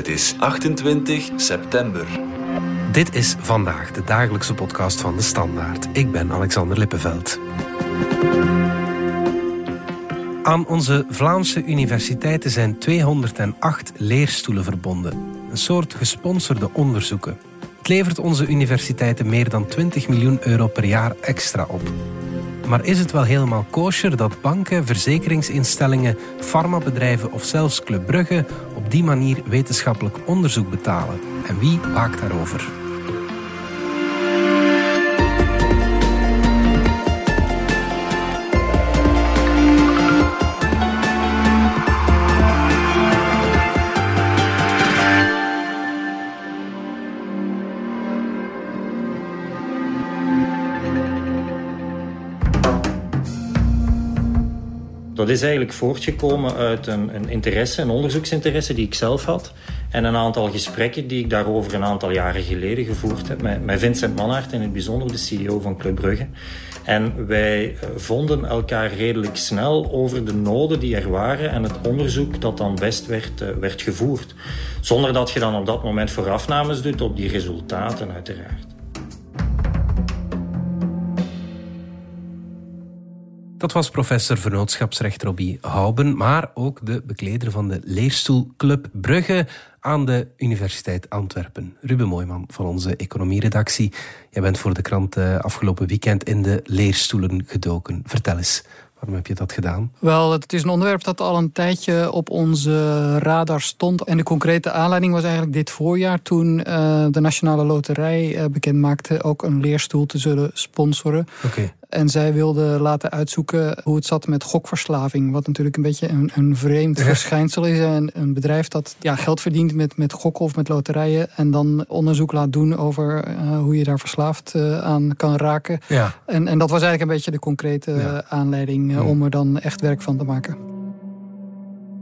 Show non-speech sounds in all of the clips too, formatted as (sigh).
Het is 28 september. Dit is vandaag de dagelijkse podcast van de Standaard. Ik ben Alexander Lippenveld. Aan onze Vlaamse universiteiten zijn 208 leerstoelen verbonden. Een soort gesponsorde onderzoeken. Het levert onze universiteiten meer dan 20 miljoen euro per jaar extra op. Maar is het wel helemaal kosher dat banken, verzekeringsinstellingen, farmabedrijven of zelfs Club Brugge op die manier wetenschappelijk onderzoek betalen? En wie waakt daarover? Is eigenlijk voortgekomen uit een, een, interesse, een onderzoeksinteresse die ik zelf had. En een aantal gesprekken die ik daarover een aantal jaren geleden gevoerd heb met, met Vincent Manhart, in het bijzonder de CEO van Club Brugge. En wij eh, vonden elkaar redelijk snel over de noden die er waren en het onderzoek dat dan best werd, uh, werd gevoerd. Zonder dat je dan op dat moment voorafnames doet op die resultaten, uiteraard. Dat was professor vernootschapsrecht Robbie Houben, maar ook de bekleder van de leerstoelclub Brugge aan de Universiteit Antwerpen. Ruben Mooiman van onze economieredactie. Jij bent voor de krant eh, afgelopen weekend in de leerstoelen gedoken. Vertel eens, Waarom heb je dat gedaan? Wel, het is een onderwerp dat al een tijdje op onze radar stond. En de concrete aanleiding was eigenlijk dit voorjaar toen uh, de Nationale Loterij uh, bekend maakte ook een leerstoel te zullen sponsoren. Okay. En zij wilden laten uitzoeken hoe het zat met gokverslaving. Wat natuurlijk een beetje een, een vreemd ja. verschijnsel is. En een bedrijf dat ja, geld verdient met, met gokken of met loterijen. En dan onderzoek laat doen over uh, hoe je daar verslaafd uh, aan kan raken. Ja. En, en dat was eigenlijk een beetje de concrete ja. aanleiding uh, om er dan echt werk van te maken.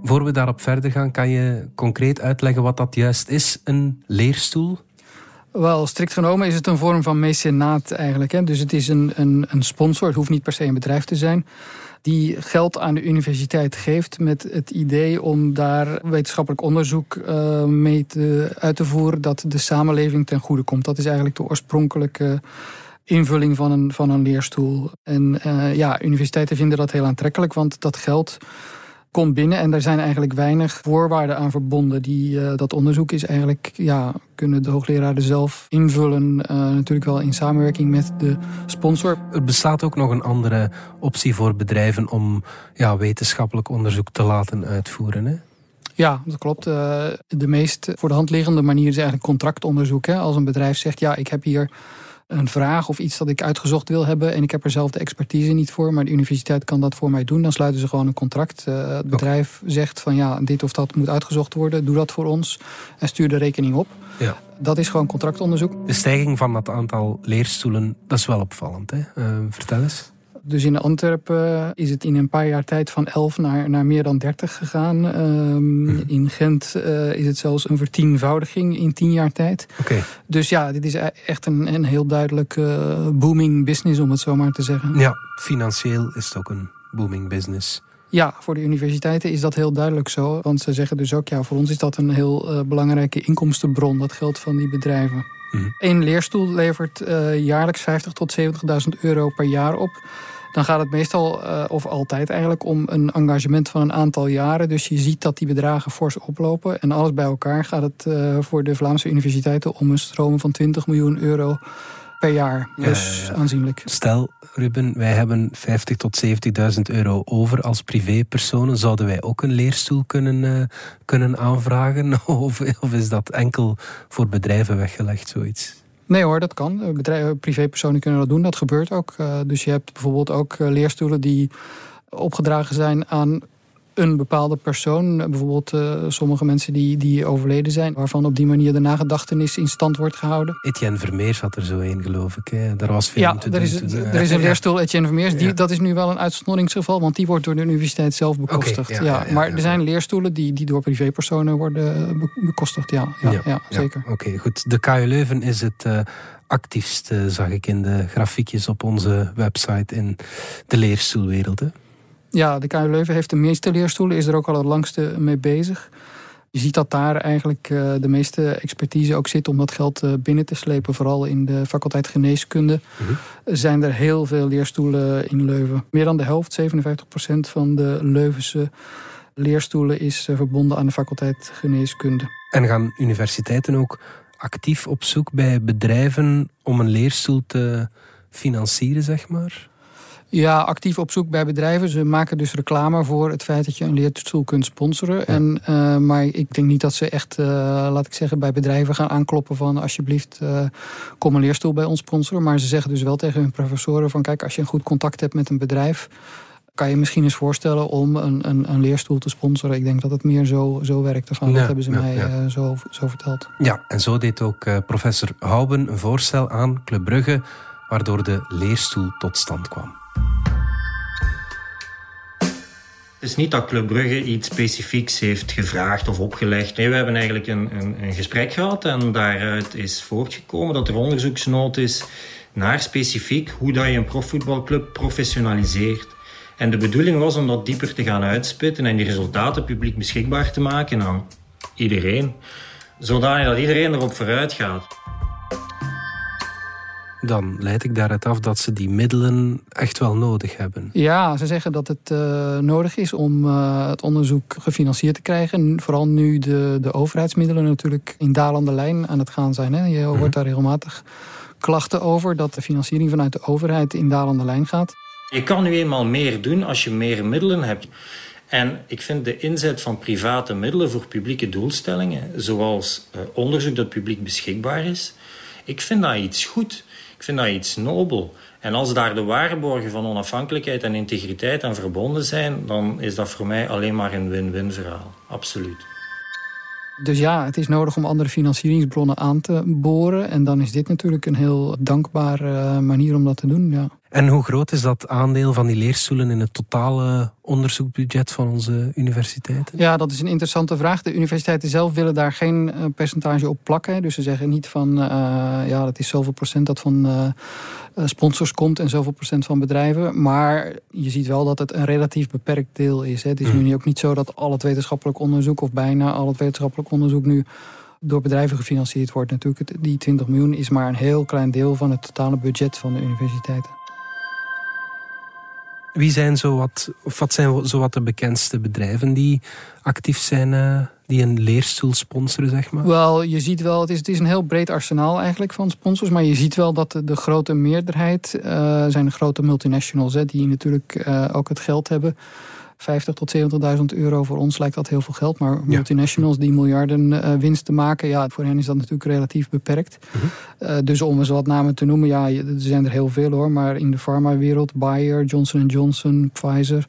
Voor we daarop verder gaan, kan je concreet uitleggen wat dat juist is, een leerstoel? Wel, strikt genomen is het een vorm van mecenaat eigenlijk. Hè? Dus het is een, een, een sponsor, het hoeft niet per se een bedrijf te zijn die geld aan de universiteit geeft met het idee om daar wetenschappelijk onderzoek uh, mee te, uit te voeren dat de samenleving ten goede komt. Dat is eigenlijk de oorspronkelijke invulling van een, van een leerstoel. En uh, ja, universiteiten vinden dat heel aantrekkelijk, want dat geld komt binnen en er zijn eigenlijk weinig voorwaarden aan verbonden. Die, uh, dat onderzoek is eigenlijk, ja, kunnen de hoogleraren zelf invullen. Uh, natuurlijk wel in samenwerking met de sponsor. Er bestaat ook nog een andere optie voor bedrijven om ja, wetenschappelijk onderzoek te laten uitvoeren. Hè? Ja, dat klopt. Uh, de meest voor de hand liggende manier is eigenlijk contractonderzoek. Hè? Als een bedrijf zegt, ja, ik heb hier een vraag of iets dat ik uitgezocht wil hebben en ik heb er zelf de expertise niet voor, maar de universiteit kan dat voor mij doen, dan sluiten ze gewoon een contract. Uh, het bedrijf okay. zegt van ja, dit of dat moet uitgezocht worden, doe dat voor ons en stuur de rekening op. Ja. Dat is gewoon contractonderzoek. De stijging van dat aantal leerstoelen, dat is wel opvallend. Hè? Uh, vertel eens. Dus in Antwerpen is het in een paar jaar tijd van 11 naar, naar meer dan 30 gegaan. Um, mm. In Gent uh, is het zelfs een vertienvoudiging in 10 jaar tijd. Okay. Dus ja, dit is echt een, een heel duidelijk uh, booming business, om het zo maar te zeggen. Ja, financieel is het ook een booming business. Ja, voor de universiteiten is dat heel duidelijk zo. Want ze zeggen dus ook, ja, voor ons is dat een heel uh, belangrijke inkomstenbron, dat geld van die bedrijven. Mm. Eén leerstoel levert uh, jaarlijks 50 tot 70.000 euro per jaar op. Dan gaat het meestal, uh, of altijd eigenlijk, om een engagement van een aantal jaren. Dus je ziet dat die bedragen fors oplopen. En alles bij elkaar gaat het uh, voor de Vlaamse universiteiten om een stroom van 20 miljoen euro per jaar. Dus ja, ja. aanzienlijk. Stel, Ruben, wij hebben 50 tot 70.000 euro over als privépersonen. Zouden wij ook een leerstoel kunnen, uh, kunnen aanvragen? (laughs) Of, of is dat enkel voor bedrijven weggelegd, zoiets? Nee hoor, dat kan. Bedrijven, privépersonen kunnen dat doen. Dat gebeurt ook. Uh, dus je hebt bijvoorbeeld ook leerstoelen die opgedragen zijn aan een bepaalde persoon. Bijvoorbeeld uh, sommige mensen die, die overleden zijn, waarvan op die manier de nagedachtenis in stand wordt gehouden. Etienne Vermeers had er zo een, geloof ik. Hè? Daar was veel ja, te er is, doen. Er is een leerstoel Etienne Vermeers. Die, ja. Dat is nu wel een uitzonderingsgeval, want die wordt door de universiteit zelf bekostigd. Okay, ja, maar er zijn leerstoelen die, die door privépersonen worden bekostigd. Ja, ja, ja, zeker. Oké, okay, goed. De KU Leuven is het. Uh, actiefst, zag ik in de grafiekjes op onze website in de leerstoelwereld. Hè? Ja, de KU Leuven heeft de meeste leerstoelen, is er ook al het langste mee bezig. Je ziet dat daar eigenlijk de meeste expertise ook zit om dat geld binnen te slepen. Vooral in de faculteit geneeskunde mhm. zijn er heel veel leerstoelen in Leuven. Meer dan de helft, 57% van de Leuvense leerstoelen is verbonden aan de faculteit geneeskunde. En gaan universiteiten ook actief op zoek bij bedrijven om een leerstoel te financieren, zeg maar? Ja, actief op zoek bij bedrijven. Ze maken dus reclame voor het feit dat je een leerstoel kunt sponsoren. En, uh, maar ik denk niet dat ze echt, uh, laat ik zeggen, bij bedrijven gaan aankloppen van alsjeblieft uh, kom een leerstoel bij ons sponsoren. Maar ze zeggen dus wel tegen hun professoren van kijk, als je een goed contact hebt met een bedrijf, kan je misschien eens voorstellen om een, een, een, leerstoel te sponsoren. Ik denk dat het meer zo, zo werkt. Van, dat hebben ze mij zo, zo verteld. Ja, en zo deed ook professor Houben een voorstel aan Club Brugge, waardoor de leerstoel tot stand kwam. Het is niet dat Club Brugge iets specifieks heeft gevraagd of opgelegd. Nee, we hebben eigenlijk een, een, een gesprek gehad en daaruit is voortgekomen dat er onderzoeksnood is naar specifiek hoe dat je een profvoetbalclub professionaliseert. En de bedoeling was om dat dieper te gaan uitspitten en die resultaten publiek beschikbaar te maken aan iedereen. Zodat iedereen erop vooruit gaat dan leid ik daaruit af dat ze die middelen echt wel nodig hebben. Ja, ze zeggen dat het uh, nodig is om uh, het onderzoek gefinancierd te krijgen. Vooral nu de, de overheidsmiddelen natuurlijk in dalende lijn aan het gaan zijn. Hè. Je hoort mhm. daar regelmatig klachten over dat de financiering vanuit de overheid in dalende lijn gaat. Je kan nu eenmaal meer doen als je meer middelen hebt. En ik vind de inzet van private middelen voor publieke doelstellingen, zoals uh, onderzoek dat publiek beschikbaar is, ik vind dat iets goed. Ik vind dat iets nobel. En als daar de waarborgen van onafhankelijkheid en integriteit aan verbonden zijn, dan is dat voor mij alleen maar een win-win verhaal. Absoluut. Dus ja, het is nodig om andere financieringsbronnen aan te boren. En dan is dit natuurlijk een heel dankbare manier om dat te doen. Ja. En hoe groot is dat aandeel van die leerstoelen in het totale onderzoekbudget van onze universiteiten? Ja, dat is een interessante vraag. De universiteiten zelf willen daar geen eh, percentage op plakken. Dus ze zeggen niet van, uh, ja, dat is zoveel procent dat van uh, sponsors komt en zoveel procent van bedrijven. Maar je ziet wel dat het een relatief beperkt deel is. Hè. Het is mm. nu ook niet zo dat al het wetenschappelijk onderzoek, of bijna al het wetenschappelijk onderzoek nu door bedrijven gefinancierd wordt. Natuurlijk, die 20 miljoen is maar een heel klein deel van het totale budget van de universiteiten. Wie zijn zo wat, of wat zijn zo wat de bekendste bedrijven die actief zijn, uh, die een leerstoel sponsoren, zeg maar? Wel, je ziet wel, het is, het is een heel breed arsenaal eigenlijk van sponsors, maar je ziet wel dat de, de grote meerderheid uh, zijn de grote multinationals, hè, die natuurlijk uh, ook het geld hebben 50 tot 70.000 euro voor ons lijkt dat heel veel geld. Maar multinationals die miljarden uh, winsten maken, ja, voor hen is dat natuurlijk relatief beperkt. Mhm. Eh, dus om eens wat namen te noemen, ja, er zijn er heel veel hoor. Maar in de farmawereld, Bayer, Johnson Johnson, Pfizer.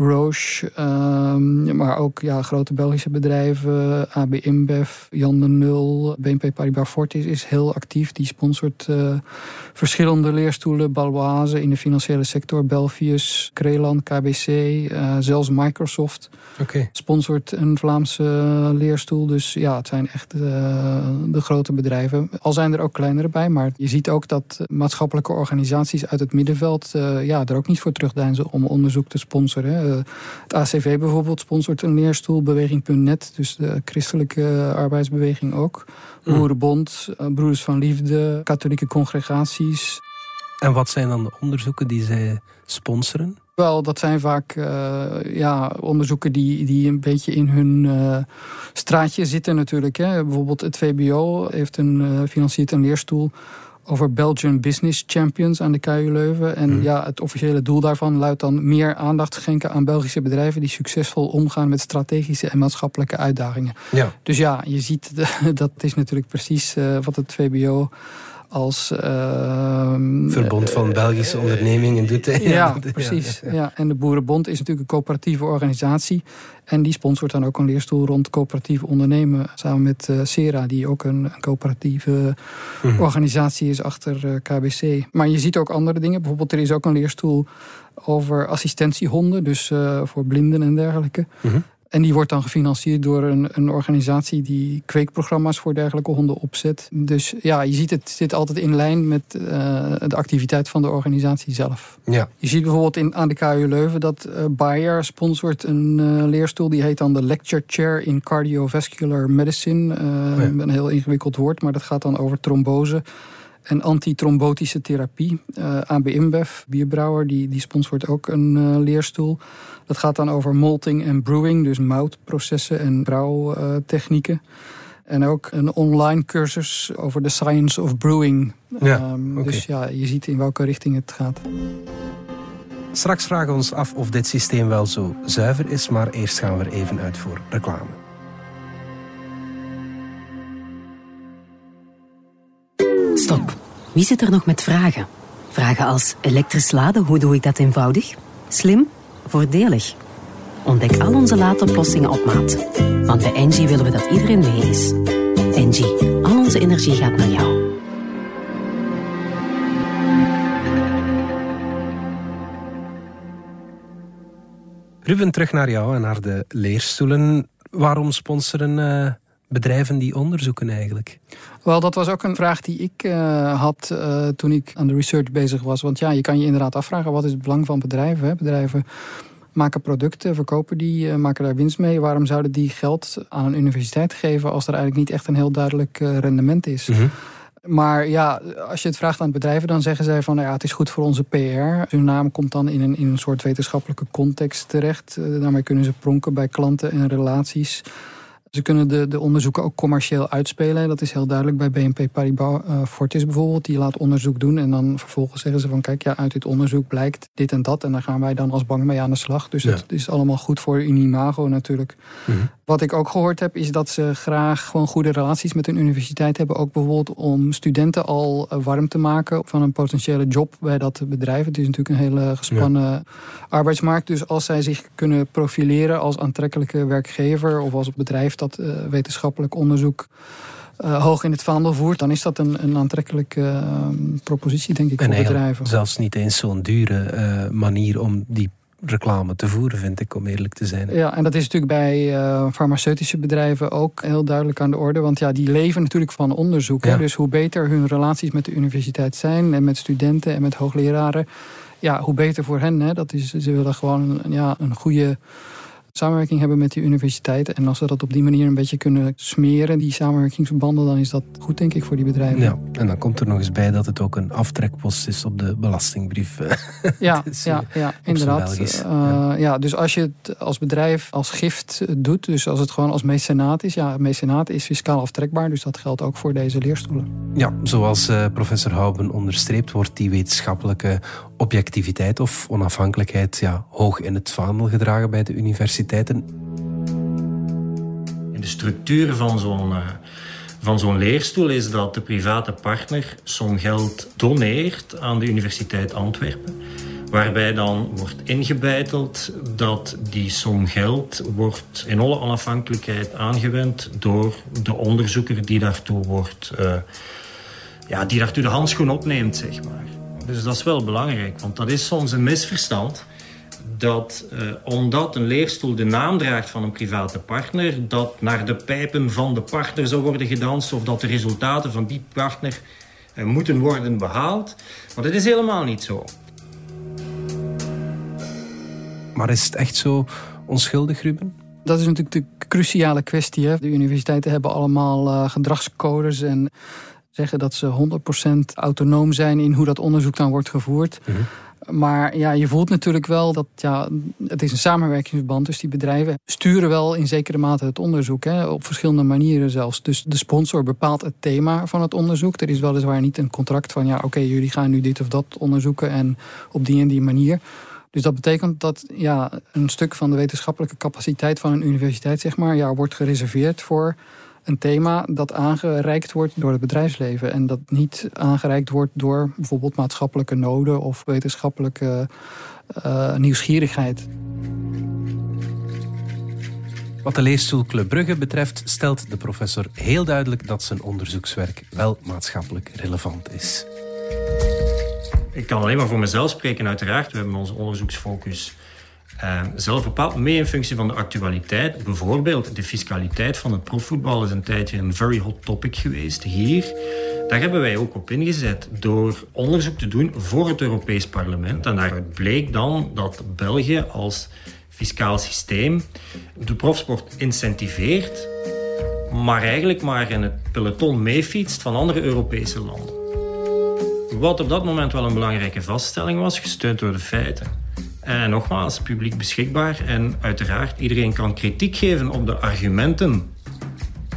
Roche, ehm, maar ook ja, grote Belgische bedrijven, AB InBev, Jan de Nul, BNP Paribas Fortis is heel actief. Die sponsort uh, verschillende leerstoelen, Baloise in de financiële sector, Belfius, Creland, KBC, uh, eh, zelfs Microsoft okay. sponsort een Vlaamse leerstoel. Dus ja, het zijn echt uh, de grote bedrijven. Al zijn er ook kleinere bij, maar je ziet ook dat maatschappelijke organisaties uit het middenveld ja, er ook niet voor terugdeinzen om onderzoek te sponsoren. Eh, het ACV bijvoorbeeld sponsort een leerstoel, Beweging.net, dus de christelijke arbeidsbeweging ook. Hmm. Boerenbond, eh, Broeders van Liefde, katholieke congregaties. En wat zijn dan de onderzoeken die zij sponsoren? Wel, dat zijn vaak uh, ja, onderzoeken die, die een beetje in hun uh, straatje zitten natuurlijk. Hè. Bijvoorbeeld het VBO heeft een, uh, financiert een leerstoel over Belgian Business Champions aan de KU Leuven. En mhm. ja, het officiële doel daarvan luidt dan meer aandacht schenken aan Belgische bedrijven die succesvol omgaan met strategische en maatschappelijke uitdagingen. Ja. Dus ja, je ziet, (laughs) dat is natuurlijk precies uh, wat het VBO als... Uh, Verbond van Belgische uh, ondernemingen doet. (laughs) Ja, ja, precies. Ja, En de Boerenbond is natuurlijk een coöperatieve organisatie. En die sponsort dan ook een leerstoel rond coöperatief ondernemen. Samen met uh, Sera, die ook een, een coöperatieve mhm. organisatie is achter KBC. Maar je ziet ook andere dingen. Bijvoorbeeld er is ook een leerstoel over assistentiehonden. Dus voor blinden en dergelijke. Mhm. En die wordt dan gefinancierd door een, een organisatie die kweekprogramma's voor dergelijke honden opzet. Dus ja, je ziet het zit altijd in lijn met uh, de activiteit van de organisatie zelf. Ja. Je ziet bijvoorbeeld in, aan de KU Leuven dat uh, Bayer sponsort een uh, leerstoel. Die heet dan de Lecture Chair in Cardiovascular Medicine. Ja. Een heel ingewikkeld woord, maar dat gaat dan over trombose en antitrombotische therapie. Uh, AB InBev, bierbrouwer, die, die sponsort ook een uh, leerstoel. Dat gaat dan over malting en brewing, dus moutprocessen en brouwtechnieken. en ook een online cursus over de science of brewing. Ja, um, okay. Dus ja, je ziet in welke richting het gaat. Straks vragen we ons af of dit systeem wel zo zuiver is, maar eerst gaan we er even uit voor reclame. Stop. Wie zit er nog met vragen? Vragen als elektrisch laden, hoe doe ik dat eenvoudig? Slim? Voordelig? Ontdek al onze laadoplossingen op maat. Want bij Engie willen we dat iedereen mee is. Engie, al onze energie gaat naar jou. Ruben, terug naar jou en naar de leerstoelen. Waarom sponsoren uh, bedrijven die onderzoeken eigenlijk? Wel, dat was ook een vraag die ik uh, had uh, toen ik aan de research bezig was. Want ja, je kan je inderdaad afvragen, wat is het belang van bedrijven? Hè? Bedrijven maken producten, verkopen die, uh, maken daar winst mee. Waarom zouden die geld aan een universiteit geven als er eigenlijk niet echt een heel duidelijk rendement is? Mm -hmm. Maar ja, als je het vraagt aan bedrijven, dan zeggen zij van nou ja, het is goed voor onze PR. Hun naam komt dan in een, in een soort wetenschappelijke context terecht. daarmee kunnen ze pronken bij klanten en relaties. Ze kunnen de, de onderzoeken ook commercieel uitspelen. Dat is heel duidelijk bij BNP Paribas uh, Fortis bijvoorbeeld. Die laat onderzoek doen en dan vervolgens zeggen ze van... kijk, ja, uit dit onderzoek blijkt dit en dat... en daar gaan wij dan als bank mee aan de slag. Dus Ja. dat is allemaal goed voor hun imago natuurlijk. Mhm. Wat ik ook gehoord heb, is dat ze graag gewoon goede relaties met hun universiteit hebben. Ook bijvoorbeeld om studenten al uh, warm te maken van een potentiële job bij dat bedrijf. Het is natuurlijk een hele gespannen arbeidsmarkt. Dus als zij zich kunnen profileren als aantrekkelijke werkgever of als bedrijf dat uh, wetenschappelijk onderzoek uh, hoog in het vaandel voert, dan is dat een, een aantrekkelijke uh, propositie, denk ik, En voor bedrijven. zelfs niet eens zo'n dure uh, manier om die reclame te voeren, vind ik, om eerlijk te zijn. Ja, en dat is natuurlijk bij uh, farmaceutische bedrijven ook heel duidelijk aan de orde. Want ja, die leven natuurlijk van onderzoek. Ja. Hè? Dus hoe beter hun relaties met de universiteit zijn en met studenten en met hoogleraren, ja, hoe beter voor hen. Hè? Dat is, ze willen gewoon ja, een goede samenwerking hebben met die universiteiten. En als ze dat op die manier een beetje kunnen smeren, die samenwerkingsverbanden, dan is dat goed, denk ik, voor die bedrijven. Ja, en dan komt er nog eens bij dat het ook een aftrekpost is op de belastingbrief. (laughs) Ja, is, ja, ja inderdaad. Uh, ja. ja. dus als je het als bedrijf als gift doet, dus als het gewoon als mecenaat is, ja, mecenaat is fiscaal aftrekbaar, dus dat geldt ook voor deze leerstoelen. Ja, zoals uh, professor Houben onderstreept, wordt die wetenschappelijke objectiviteit of onafhankelijkheid ja, hoog in het vaandel gedragen bij de universiteiten. In de structuur van zo'n uh, van zo'n leerstoel is dat de private partner som geld doneert aan de Universiteit Antwerpen. Waarbij dan wordt ingebeiteld dat die som geld wordt in alle onafhankelijkheid aangewend door de onderzoeker die daartoe, wordt, uh, ja, die daartoe de handschoen opneemt, zeg maar. Dus dat is wel belangrijk, want dat is soms een misverstand. Dat uh, omdat een leerstoel de naam draagt van een private partner, dat naar de pijpen van de partner zou worden gedanst of dat de resultaten van die partner uh, moeten worden behaald. Maar dat is helemaal niet zo. Maar is het echt zo onschuldig, Ruben? Dat is natuurlijk de cruciale kwestie. Hè? De universiteiten hebben allemaal uh, gedragscodes en zeggen dat ze 100% autonoom zijn in hoe dat onderzoek dan wordt gevoerd. Mm -hmm. Maar ja, je voelt natuurlijk wel dat ja, het is een samenwerkingsverband. Dus die bedrijven sturen wel in zekere mate het onderzoek. Hè, op verschillende manieren zelfs. Dus de sponsor bepaalt het thema van het onderzoek. Er is weliswaar niet een contract van ja, oké, jullie gaan nu dit of dat onderzoeken en op die en die manier. Dus dat betekent dat ja, een stuk van de wetenschappelijke capaciteit van een universiteit, zeg maar, ja, wordt gereserveerd voor een thema dat aangereikt wordt door het bedrijfsleven. En dat niet aangereikt wordt door bijvoorbeeld maatschappelijke noden of wetenschappelijke uh, nieuwsgierigheid. Wat de leerstoel Club Brugge betreft, stelt de professor heel duidelijk dat zijn onderzoekswerk wel maatschappelijk relevant is. Ik kan alleen maar voor mezelf spreken, uiteraard. We hebben onze onderzoeksfocus uh, zelf bepaald, mee in functie van de actualiteit. Bijvoorbeeld de fiscaliteit van het profvoetbal is een tijdje een very hot topic geweest hier. Daar hebben wij ook op ingezet door onderzoek te doen voor het Europees Parlement. En daaruit bleek dan dat België als fiscaal systeem de profsport incentiveert, maar eigenlijk maar in het peloton meefietst van andere Europese landen. Wat op dat moment wel een belangrijke vaststelling was, gesteund door de feiten. En nogmaals, publiek beschikbaar en uiteraard iedereen kan kritiek geven op de argumenten.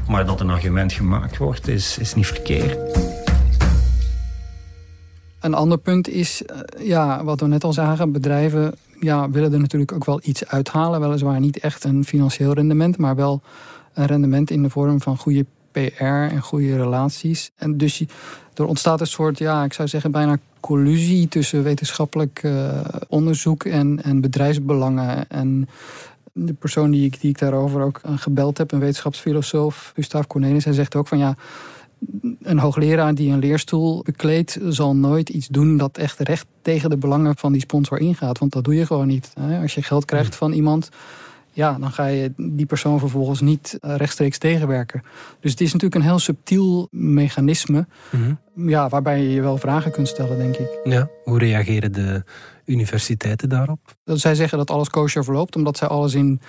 Maar dat een argument gemaakt wordt, is, is niet verkeerd. Een ander punt is, eh, ja, wat we net al zagen, bedrijven ja, willen er natuurlijk ook wel iets uithalen. Weliswaar niet echt een financieel rendement, maar wel een rendement in de vorm van goede PR en goede relaties. En dus er ontstaat een soort, ja, ik zou zeggen, bijna collusie tussen wetenschappelijk uh, onderzoek en, en bedrijfsbelangen. En de persoon die ik, die ik daarover ook gebeld heb, een wetenschapsfilosoof, Gustav Cornelis, hij zegt ook van ja een hoogleraar die een leerstoel bekleedt, zal nooit iets doen dat echt recht tegen de belangen van die sponsor ingaat. Want dat doe je gewoon niet. Als je geld krijgt mm. van iemand, ja, dan ga je die persoon vervolgens niet eh, rechtstreeks tegenwerken. Dus het is natuurlijk een heel subtiel mechanisme, mhm. ja, waarbij je je wel vragen kunt stellen, denk ik. Ja, hoe reageren de universiteiten daarop? Zij zeggen dat alles kosher verloopt, omdat zij alles in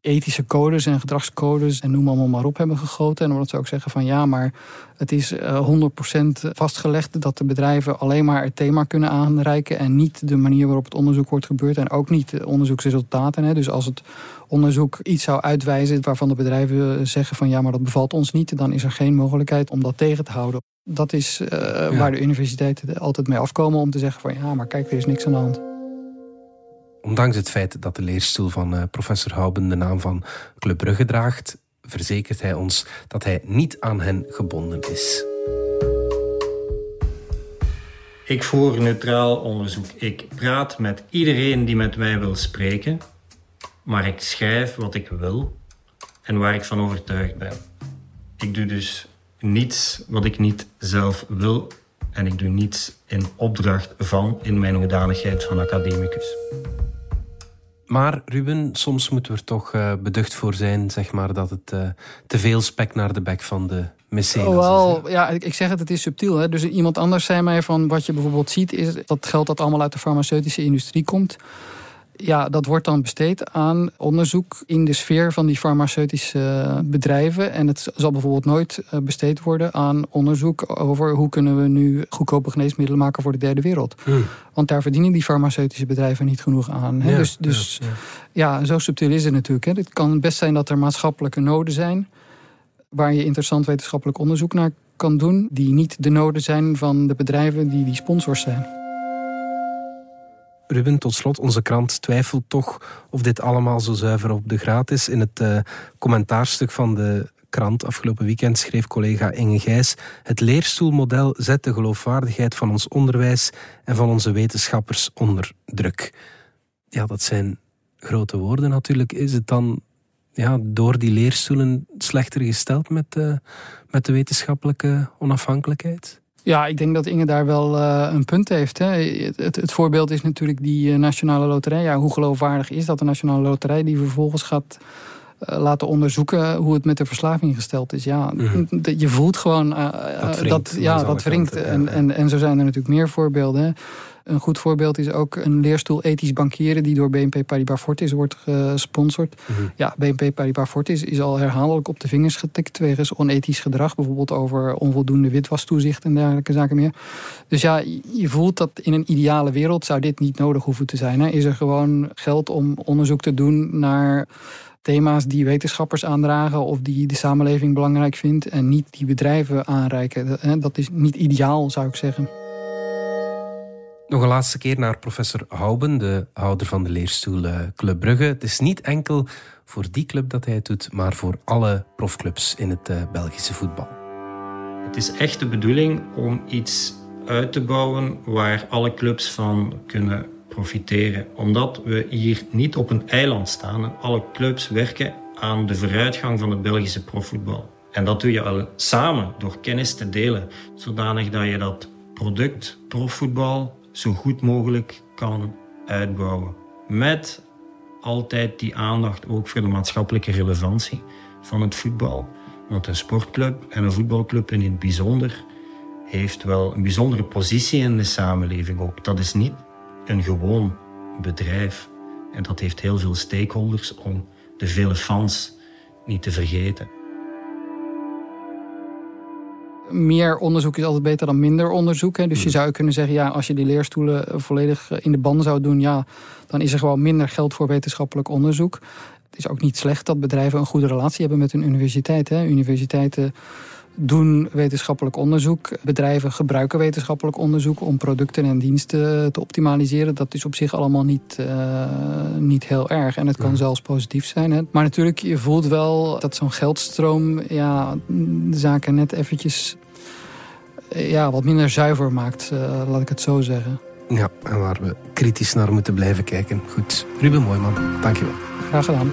ethische codes en gedragscodes en noem allemaal maar op hebben gegoten. En omdat ze ook zeggen van ja, maar het is 100% eh, vastgelegd dat de bedrijven alleen maar het thema kunnen aanreiken en niet de manier waarop het onderzoek wordt gebeurd en ook niet de onderzoeksresultaten. Dus als het onderzoek iets zou uitwijzen waarvan de bedrijven zeggen van ja, maar dat bevalt ons niet, dan is er geen mogelijkheid om dat tegen te houden. Dat is uh, waar de universiteiten altijd mee afkomen om te zeggen van ja, maar kijk, er is niks aan de hand. Ondanks het feit dat de leerstoel van uh, professor Houben de naam van Club Brugge draagt, verzekert hij ons dat hij niet aan hen gebonden is. Ik voer neutraal onderzoek. Ik praat met iedereen die met mij wil spreken, maar ik schrijf wat ik wil en waar ik van overtuigd ben. Ik doe dus niets wat ik niet zelf wil en ik doe niets in opdracht van in mijn hoedanigheid van academicus. Maar Ruben, soms moeten we er toch uh, beducht voor zijn, zeg maar, dat het uh, te veel spek naar de bek van de mecenas oh, wel, Ja, ik, ik zeg het, het is subtiel. Hè? Dus iemand anders zei mij van wat je bijvoorbeeld ziet, is dat geld dat allemaal uit de farmaceutische industrie komt ja, dat wordt dan besteed aan onderzoek in de sfeer van die farmaceutische bedrijven. En het zal bijvoorbeeld nooit eh, besteed worden aan onderzoek over hoe kunnen we nu goedkope geneesmiddelen maken voor de derde wereld. Hmm. Want daar verdienen die farmaceutische bedrijven niet genoeg aan. Hè? dus dus ja, ja. zo subtiel is het natuurlijk. Hè? Het kan best zijn dat er maatschappelijke noden zijn waar je interessant wetenschappelijk onderzoek naar kan doen, die niet de noden zijn van de bedrijven die die sponsors zijn. Ruben, tot slot, onze krant twijfelt toch of dit allemaal zo zuiver op de graad is. In het uh, commentaarstuk van de krant afgelopen weekend schreef collega Inge Gijs: Het leerstoelmodel zet de geloofwaardigheid van ons onderwijs en van onze wetenschappers onder druk. Ja, dat zijn grote woorden natuurlijk. Is het dan ja, door die leerstoelen slechter gesteld met, uh, met de wetenschappelijke onafhankelijkheid? Ja, ik denk dat Inge daar wel uh, een punt heeft. Hè. Het, het, voorbeeld is natuurlijk die uh, Nationale Loterij. Ja, hoe geloofwaardig is dat de Nationale Loterij die vervolgens gaat uh, laten onderzoeken hoe het met de verslaving gesteld is? Ja, mm -hmm. je voelt gewoon dat, dat, ja, dat wringt. En, en, en zo zijn er natuurlijk meer voorbeelden. Hè. Een goed voorbeeld is ook een leerstoel ethisch bankieren die door BNP Paribas Fortis wordt gesponsord. Mhm. Ja, BNP Paribas Fortis is al herhaaldelijk op de vingers getikt wegens onethisch gedrag, bijvoorbeeld over onvoldoende witwastoezicht en dergelijke zaken meer. Dus ja, je voelt dat in een ideale wereld zou dit niet nodig hoeven te zijn. Hè. Is er gewoon geld om onderzoek te doen naar thema's die wetenschappers aandragen of die de samenleving belangrijk vindt en niet die bedrijven aanreiken. Dat is niet ideaal, zou ik zeggen. Nog een laatste keer naar professor Houben, de houder van de leerstoel eh, Club Brugge. Het is niet enkel voor die club dat hij het doet, maar voor alle profclubs in het eh, Belgische voetbal. Het is echt de bedoeling om iets uit te bouwen waar alle clubs van kunnen profiteren. Omdat we hier niet op een eiland staan alle clubs werken aan de vooruitgang van het Belgische profvoetbal. En dat doe je al samen door kennis te delen, zodanig dat je dat product profvoetbal zo goed mogelijk kan uitbouwen. Met altijd die aandacht ook voor de maatschappelijke relevantie van het voetbal. Want een sportclub en een voetbalclub in het bijzonder heeft wel een bijzondere positie in de samenleving ook. Dat is niet een gewoon bedrijf. En dat heeft heel veel stakeholders om de vele fans niet te vergeten. Meer onderzoek is altijd beter dan minder onderzoek. Hè. Dus je hmm. zou kunnen zeggen, ja, als je die leerstoelen volledig in de ban zou doen, ja, dan is er gewoon minder geld voor wetenschappelijk onderzoek. Het is ook niet slecht dat bedrijven een goede relatie hebben met hun universiteit. Hè. Universiteiten doen wetenschappelijk onderzoek. Bedrijven gebruiken wetenschappelijk onderzoek om producten en diensten te optimaliseren. Dat is op zich allemaal niet, uh, niet heel erg. En het kan zelfs positief zijn. Hè. Maar natuurlijk, je voelt wel dat zo'n geldstroom ja, de zaken net eventjes ja, wat minder zuiver maakt, uh, laat ik het zo zeggen. Ja, en waar we kritisch naar moeten blijven kijken. Goed. Ruben Mooiman, dankjewel. Graag gedaan.